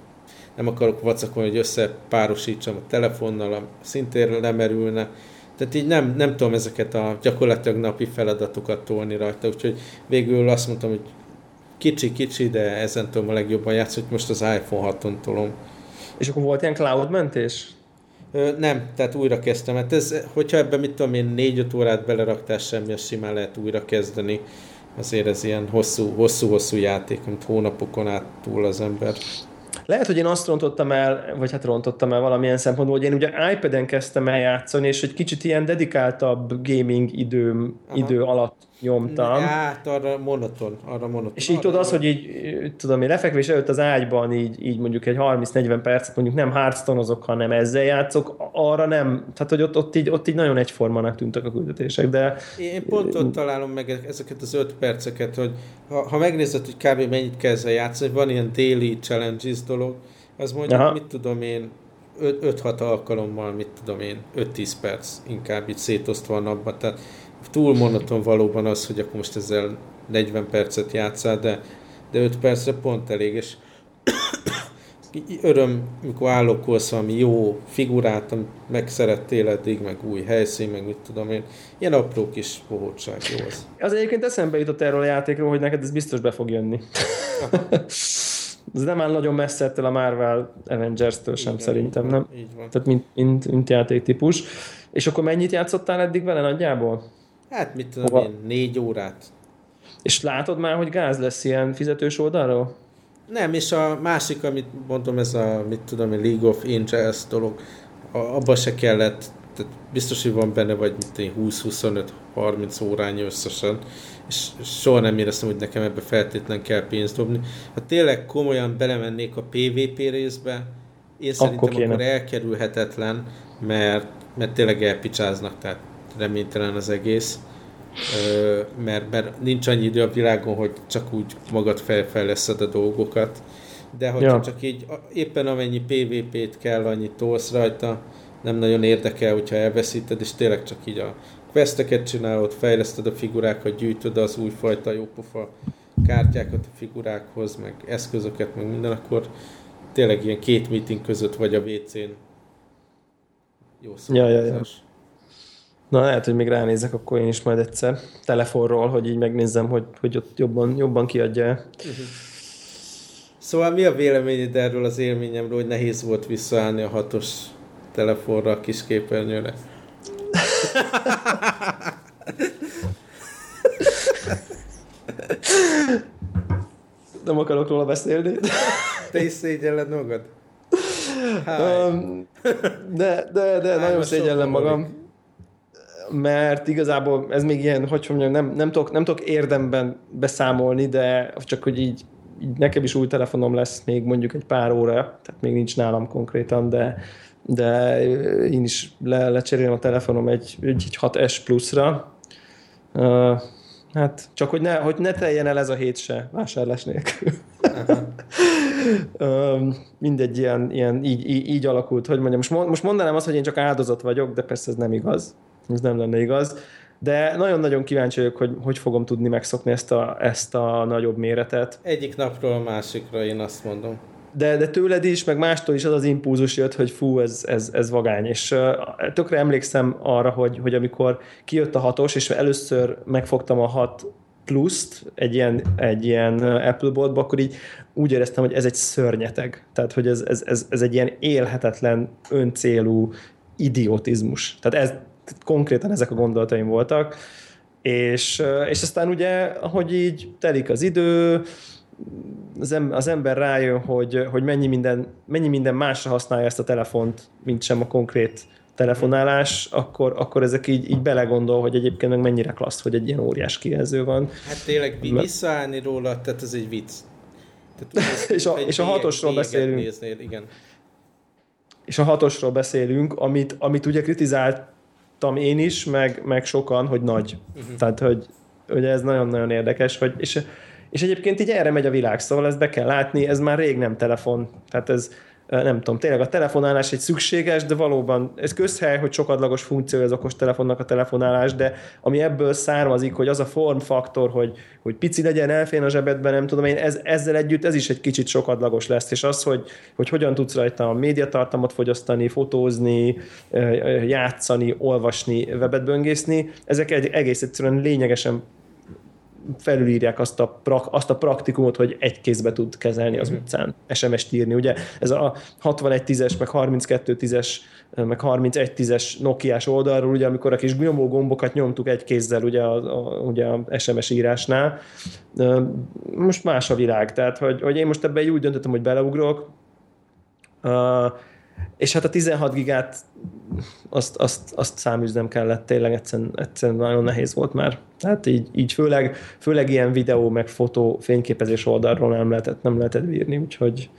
nem akarok vacakolni, hogy összepárosítsam a telefonnal, a szintén lemerülne. Tehát így nem, nem tudom ezeket a gyakorlatilag napi feladatokat tolni rajta, úgyhogy végül azt mondtam, hogy kicsi-kicsi, de ezen tudom a legjobban játszani, hogy most az iPhone 6-on tolom. És akkor volt ilyen cloud mentés? Nem, tehát újra kezdtem. Hát ez, hogyha ebben mit tudom én, 4-5 órát beleraktál semmi, az simán lehet újra kezdeni. Azért ez ilyen hosszú, hosszú-hosszú játék, amit hónapokon át túl az ember. Lehet, hogy én azt rontottam el, vagy hát rontottam el valamilyen szempontból, hogy én ugye iPad-en kezdtem el játszani, és egy kicsit ilyen dedikáltabb gaming időm, Aha. idő alatt nyomtam. Hát arra monoton, arra monoton. És így tudod az, hogy így, tudom én, lefekvés előtt az ágyban így, így mondjuk egy 30-40 percet mondjuk nem hearthstone hanem ezzel játszok, arra nem, tehát hogy ott, ott, így, ott így nagyon egyformának tűntek a küldetések, de... Én pont ott találom meg ezeket az 5 perceket, hogy ha, ha megnézed, hogy kb. mennyit kell ezzel játszani, van ilyen daily challenges dolog, az mondjuk, Aha. mit tudom én, 5-6 alkalommal, mit tudom én, 5-10 perc inkább így szétosztva a napban, tehát túl monoton valóban az, hogy akkor most ezzel 40 percet játszál, de, de 5 percre pont elég, és öröm, mikor állokkolsz valami jó figurát, amit megszerettél eddig, meg új helyszín, meg mit tudom én. Ilyen apró kis bohótság jó az. Az egyébként eszembe jutott erről a játékról, hogy neked ez biztos be fog jönni. ez nem áll nagyon messze ettől a Marvel Avengers-től sem Igen, szerintem, nem? Így van. Tehát mint, mint, mint játéktípus. És akkor mennyit játszottál eddig vele nagyjából? Hát mit tudom Hova? én, négy órát. És látod már, hogy gáz lesz ilyen fizetős oldalról? Nem, és a másik, amit mondom, ez a, mit tudom én, League of Angels dolog, a, abba se kellett, tehát biztos, hogy van benne vagy mit én, 20-25-30 órányi összesen, és soha nem éreztem, hogy nekem ebbe feltétlen kell pénzt dobni. Ha tényleg komolyan belemennék a PvP részbe, én szerintem kéne. akkor elkerülhetetlen, mert, mert tényleg elpicsáznak, tehát reménytelen az egész. Mert, mert nincs annyi idő a világon, hogy csak úgy magad felfejleszed a dolgokat. De hogyha Ja. csak így éppen amennyi PvP-t kell, annyit tolsz rajta, nem nagyon érdekel, hogyha elveszíted, és tényleg csak így a questeket csinálod, fejleszted a figurákat, gyűjtöd az újfajta jópofa kártyákat a figurákhoz, meg eszközöket, meg minden, akkor tényleg ilyen két meeting között vagy a WC-n. Jó Ja, ja, ja. Na lehet, hogy még ránézek akkor én is majd egyszer telefonról, hogy így megnézzem, hogy, hogy ott jobban, jobban kiadja el. Szóval mi a véleményed erről az élményemről, hogy nehéz volt visszaállni a hatos telefonra a kis képernyőre? Nem akarok róla beszélni. Te is szégyelled magad? Um, de, de, de Hány nagyon szégyellem magam. Mert igazából ez még ilyen, hogy mondjam, nem, nem, tudok, nem tudok érdemben beszámolni, de csak hogy így, így nekem is új telefonom lesz még mondjuk egy pár óra, tehát még nincs nálam konkrétan, de, de én is le, lecserélem a telefonom egy, egy, egy 6S pluszra. Uh, hát csak hogy ne, hogy ne teljen el ez a hét se vásárlás nélkül. Mindegy, ilyen, ilyen így, így, így, alakult, hogy mondjam. Most, most mondanám azt, hogy én csak áldozat vagyok, de persze ez nem igaz. Ez nem lenne igaz. De nagyon-nagyon kíváncsi vagyok, hogy hogy fogom tudni megszokni ezt a, ezt a nagyobb méretet. Egyik napról a másikra, én azt mondom de, de tőled is, meg mástól is az az impulzus jött, hogy fú, ez, ez, ez vagány. És uh, tökre emlékszem arra, hogy, hogy amikor kijött a hatos, és először megfogtam a hat pluszt egy ilyen, egy ilyen Apple boltba, akkor így úgy éreztem, hogy ez egy szörnyeteg. Tehát, hogy ez, ez, ez, ez egy ilyen élhetetlen, öncélú idiotizmus. Tehát ez konkrétan ezek a gondolataim voltak. És, és aztán ugye, ahogy így telik az idő, az, em, az ember rájön, hogy, hogy mennyi, minden, mennyi minden másra használja ezt a telefont, mint sem a konkrét telefonálás, akkor, akkor ezek így, így belegondol, hogy egyébként meg mennyire klassz, hogy egy ilyen óriás kijelző van. Hát tényleg visszaállni róla, tehát ez egy vicc. Tehát ez és, a, és a hatosról beszélünk. Néznél, igen. És a hatosról beszélünk, amit, amit ugye kritizáltam én is, meg, meg sokan, hogy nagy. Uh-huh. Tehát, hogy, hogy ez nagyon-nagyon érdekes, hogy, és és egyébként így erre megy a világ, szóval ezt be kell látni, ez már rég nem telefon. Tehát ez, nem tudom, tényleg a telefonálás egy szükséges, de valóban ez közhely, hogy sokadlagos funkció az okos telefonnak a telefonálás, de ami ebből származik, hogy az a formfaktor, hogy, hogy pici legyen, elfén a zsebedben, nem tudom én, ez, ezzel együtt ez is egy kicsit sokadlagos lesz, és az, hogy, hogy hogyan tudsz rajta a médiatartalmat fogyasztani, fotózni, játszani, olvasni, webet böngészni, ezek egész egyszerűen lényegesen felülírják azt a, prak, azt a praktikumot, hogy egy kézbe tud kezelni az mhm. utcán, SMS-t írni. Ugye ez a 6110-es, meg 3210-es, meg 3110-es Nokia-s oldalról, ugye amikor a kis nyomó gombokat nyomtuk egy kézzel ugye a, a, ugye a SMS írásnál. Most más a világ, tehát hogy, hogy én most ebben úgy döntöttem, hogy beleugrok, és hát a 16 gigát azt, azt, azt száműznem kellett, tényleg egyszerűen, egyszerűen nagyon nehéz volt már. Tehát így, így főleg, főleg ilyen videó, meg fotó, fényképezés oldalról nem lehetett, nem lehetett bírni, úgyhogy,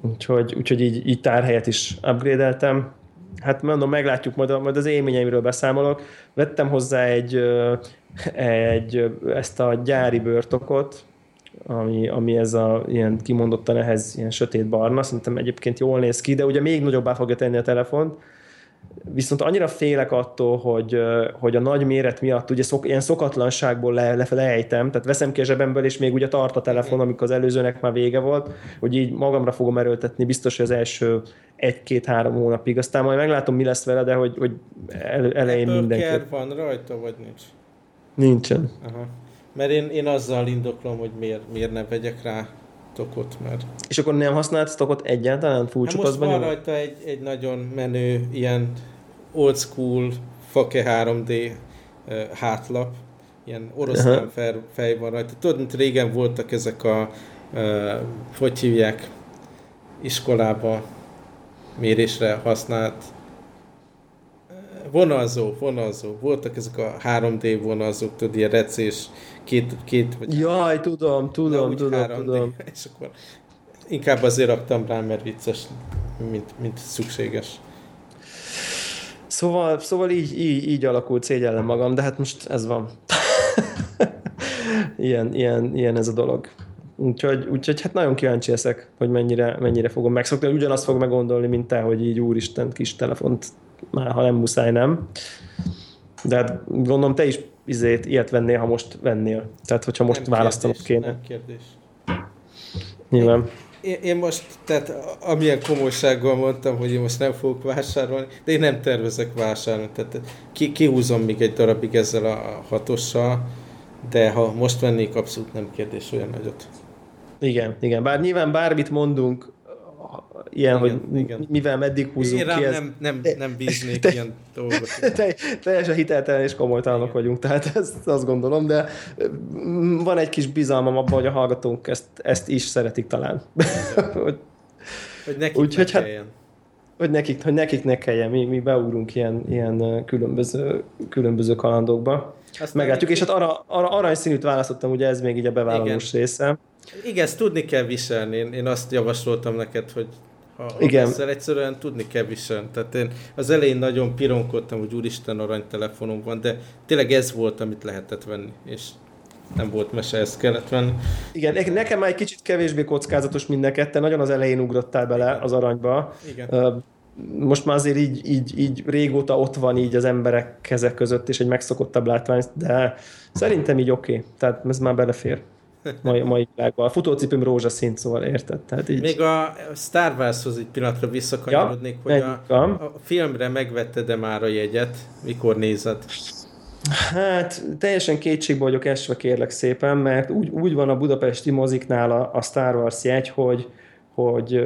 úgyhogy, úgyhogy így, így tárhelyet is upgrade-eltem. Hát mondom, meglátjuk, majd, majd az élményeimről beszámolok. Vettem hozzá egy, egy ezt a gyári bőrtokot, ami, ami ez a ilyen kimondottan ehhez ilyen sötét barna, szerintem egyébként jól néz ki, de ugye még nagyobbá fogja tenni a telefont, viszont annyira félek attól, hogy, hogy a nagy méret miatt ugye szok, ilyen szokatlanságból le, lefele ejtem, tehát veszem ki a zsebemből, és még ugye tart a telefon, amikor az előzőnek már vége volt, hogy így magamra fogom erőltetni, biztos, hogy az első egy-két-három hónapig, aztán majd meglátom, mi lesz vele, de hogy, hogy el, elején mindenki. van rajta, vagy nincs? Nincsen. Aha. Mert én, én azzal indoklom, hogy miért, miért ne vegyek rá tokot, mert... És akkor nem használt tokot egyáltalán? Full hát most van nyom? rajta egy, egy nagyon menő, ilyen old school Fake 3D uh, hátlap, ilyen oroszlán fej, fej van rajta. Tudod, mint régen voltak ezek a, uh, hogy hívják, iskolába mérésre használt vonalzó, vonalzó. Voltak ezek a 3D vonalzók, tudod, ilyen recés, két, két vagy Jaj, tudom, tudom, tudom, 3D, tudom. És akkor inkább azért raktam rá, mert vicces, mint, mint szükséges. Szóval, szóval így, így, így alakult, szégyellem magam, de hát most ez van. ilyen, ilyen, ilyen ez a dolog. Úgyhogy, úgyhogy hát nagyon kíváncsi leszek, hogy mennyire, mennyire fogom megszokni. Ugyanazt fog meggondolni, mint te, hogy így úristen kis telefont már ha nem muszáj, nem. De hát gondolom te is izét, ilyet vennél, ha most vennél. Tehát, hogyha most nem választanod kérdés, kéne. Nem kérdés. Nyilván. Én, én most, tehát amilyen komolysággal mondtam, hogy én most nem fogok vásárolni, de én nem tervezek vásárolni. Tehát ki, kihúzom még egy darabig ezzel a hatossal, de ha most vennék, abszolút nem kérdés olyan nagyot. Igen, igen. Bár nyilván bármit mondunk, ilyen, igen, hogy igen. mivel meddig húzunk Én ki. Ez... Nem, nem, nem bíznék te, ilyen dolgokat. Te, teljesen hiteltelen és komolytalanok vagyunk, tehát ezt azt gondolom, de mm, van egy kis bizalmam abban, hogy a hallgatónk ezt, ezt is szeretik talán. hogy, hogy nekik Úgy, ne hogy hát, hogy nekik, hogy nekik ne kelljen, mi, mi beugrunk ilyen, ilyen különböző, különböző kalandokba. Azt Meglátjuk, és hát arra, arra aranyszínűt választottam, ugye ez még így a bevállalós Igen. része. Igen, ezt tudni kell viselni. Én, én azt javasoltam neked, hogy ha Igen. ezzel egyszerűen tudni kell viselni. Tehát én az elején nagyon pironkodtam, hogy úristen aranytelefonom van, de tényleg ez volt, amit lehetett venni. És nem volt mese, ezt kellett venni. Igen, nekem már egy kicsit kevésbé kockázatos mind te nagyon az elején ugrottál bele az aranyba. Igen. Most már azért így, így, így régóta ott van így az emberek keze között, és egy megszokottabb látvány, de szerintem így oké. Okay. Tehát ez már belefér mai, mai világban. A futócipőm rózsaszín, szóval érted? Tehát így... Még a Star Wars-hoz egy pillanatra visszakanyarodnék, ja, hogy a, a filmre megvetted-e már a jegyet? Mikor nézed? Hát teljesen kétségbe vagyok esve kérlek szépen, mert úgy, úgy van a budapesti moziknál a, a Star Wars jegy, hogy, hogy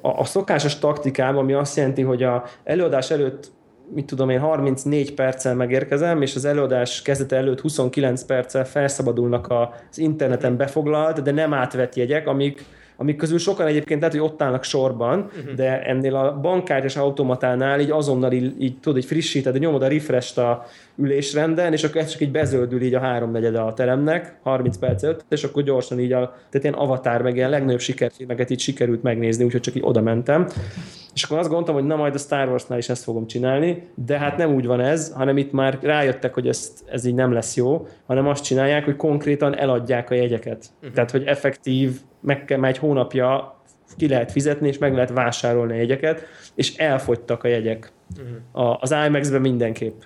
a, a szokásos taktikában, ami azt jelenti, hogy a előadás előtt mit tudom én, 34 perccel megérkezem, és az előadás kezdete előtt 29 perccel felszabadulnak az interneten befoglalt, de nem átvett jegyek, amik amik közül sokan egyébként lehet, hogy ott állnak sorban, uh-huh. de ennél a bankkártyás automatánál így azonnal így, így tudod, így frissíted, nyomod a refresh a ülésrenden, és akkor ez csak így bezöldül így a háromnegyede a teremnek, 30 perc előtt, és akkor gyorsan így a, tehát ilyen avatar, meg ilyen legnagyobb sikerfilmeket így sikerült megnézni, úgyhogy csak így oda mentem. És akkor azt gondoltam, hogy na majd a Star Wars-nál is ezt fogom csinálni, de hát nem úgy van ez, hanem itt már rájöttek, hogy ezt, ez így nem lesz jó, hanem azt csinálják, hogy konkrétan eladják a jegyeket. Uh-huh. Tehát, hogy effektív, meg kell, már egy hónapja ki lehet fizetni, és meg lehet vásárolni a jegyeket, és elfogytak a jegyek. Uh-huh. A, az IMAX-ben mindenképp.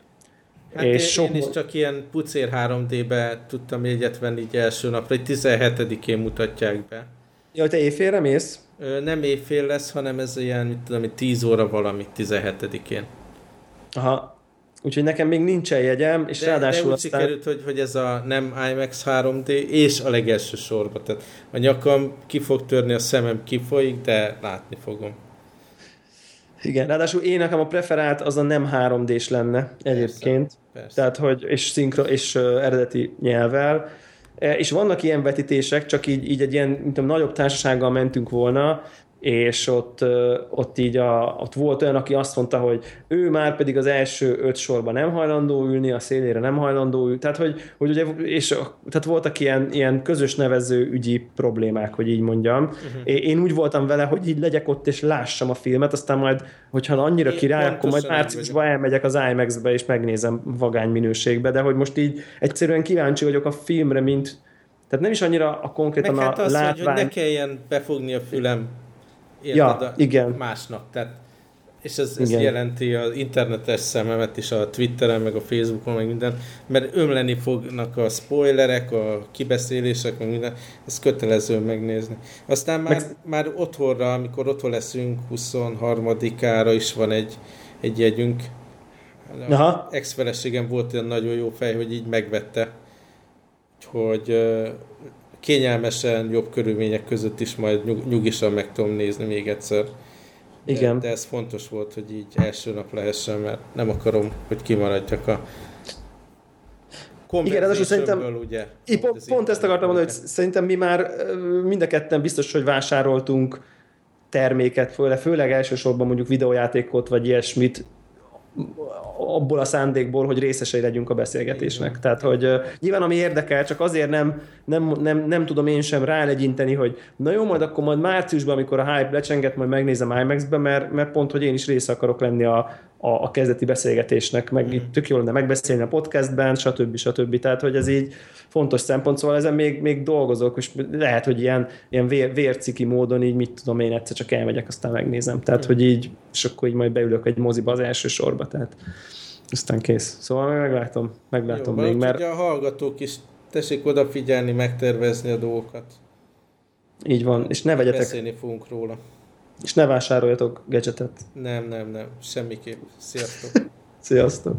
Hát és én, sok... én is csak ilyen pucér 3D-be tudtam jegyet venni így első napra, hogy 17-én mutatják be. Ja, te éjfélre mész? Ö, nem éjfél lesz, hanem ez ilyen, mit tudom, 10 óra valami 17-én. Aha, Úgyhogy nekem még nincsen jegyem, és de, ráadásul de úgy aztán... sikerült, hogy, hogy ez a nem IMAX 3D, és a legelső sorba. Tehát a nyakam ki fog törni, a szemem kifolyik, de látni fogom. Igen, ráadásul én nekem a preferált az a nem 3D-s lenne egyébként. Persze, persze. Tehát, hogy és szinkro, és uh, eredeti nyelvvel. E, és vannak ilyen vetítések, csak így, így egy ilyen, mint tudom, nagyobb társasággal mentünk volna, és ott, ott így a, ott volt olyan, aki azt mondta, hogy ő már pedig az első öt sorban nem hajlandó ülni, a szélére nem hajlandó ülni, tehát hogy, hogy ugye, és tehát voltak ilyen, ilyen közös nevező ügyi problémák, hogy így mondjam. Uh-huh. Én úgy voltam vele, hogy így legyek ott és lássam a filmet, aztán majd, hogyha annyira Én király, akkor majd márciusban elmegyek az IMAX-be és megnézem vagány minőségbe, de hogy most így egyszerűen kíváncsi vagyok a filmre, mint tehát nem is annyira a konkrétan Meg hát a az, látvány... hogy ne kelljen befogni a fülem Érted, ja, igen. másnak. Tehát, és ez, ez jelenti az internetes szememet is a Twitteren, meg a Facebookon, meg minden, mert ömleni fognak a spoilerek, a kibeszélések, meg minden, ez kötelező megnézni. Aztán már, meg... már otthonra, amikor otthon leszünk, 23-ára is van egy, egy jegyünk. Aha. Ex-feleségem volt olyan nagyon jó fej, hogy így megvette, hogy kényelmesen, jobb körülmények között is majd nyug, nyugisan meg tudom nézni még egyszer. De, Igen. De ez fontos volt, hogy így első nap lehessen, mert nem akarom, hogy kimaradjak a igen, ez szerintem, ugye, pont, pont, pont ezt akartam mondani, hogy szerintem mi már mind a ketten biztos, hogy vásároltunk terméket, főleg, főleg elsősorban mondjuk videójátékot, vagy ilyesmit, abból a szándékból, hogy részesei legyünk a beszélgetésnek. Igen. Tehát, hogy uh, nyilván ami érdekel, csak azért nem, nem, nem, nem tudom én sem rálegyinteni, hogy na jó, majd akkor majd márciusban, amikor a hype lecsenget, majd megnézem IMAX-be, mert, mert pont, hogy én is része akarok lenni a, a, a kezdeti beszélgetésnek, meg mm. itt tök jól lenne megbeszélni a podcastben, stb. stb. Tehát, hogy ez így fontos szempont, szóval ezen még, még dolgozok, és lehet, hogy ilyen, ilyen vér, vérciki módon így mit tudom én, egyszer csak elmegyek, aztán megnézem. Tehát, mm. hogy így, és akkor így majd beülök egy moziba az első sorba, tehát aztán kész. Szóval meglátom, meglátom Jó, még, mert... a hallgatók is tessék odafigyelni, megtervezni a dolgokat. Így van, és ne vegyetek... Beszélni fogunk róla. És ne vásároljatok gadgetet. Nem, nem, nem, semmiképp. Sziasztok! Sziasztok!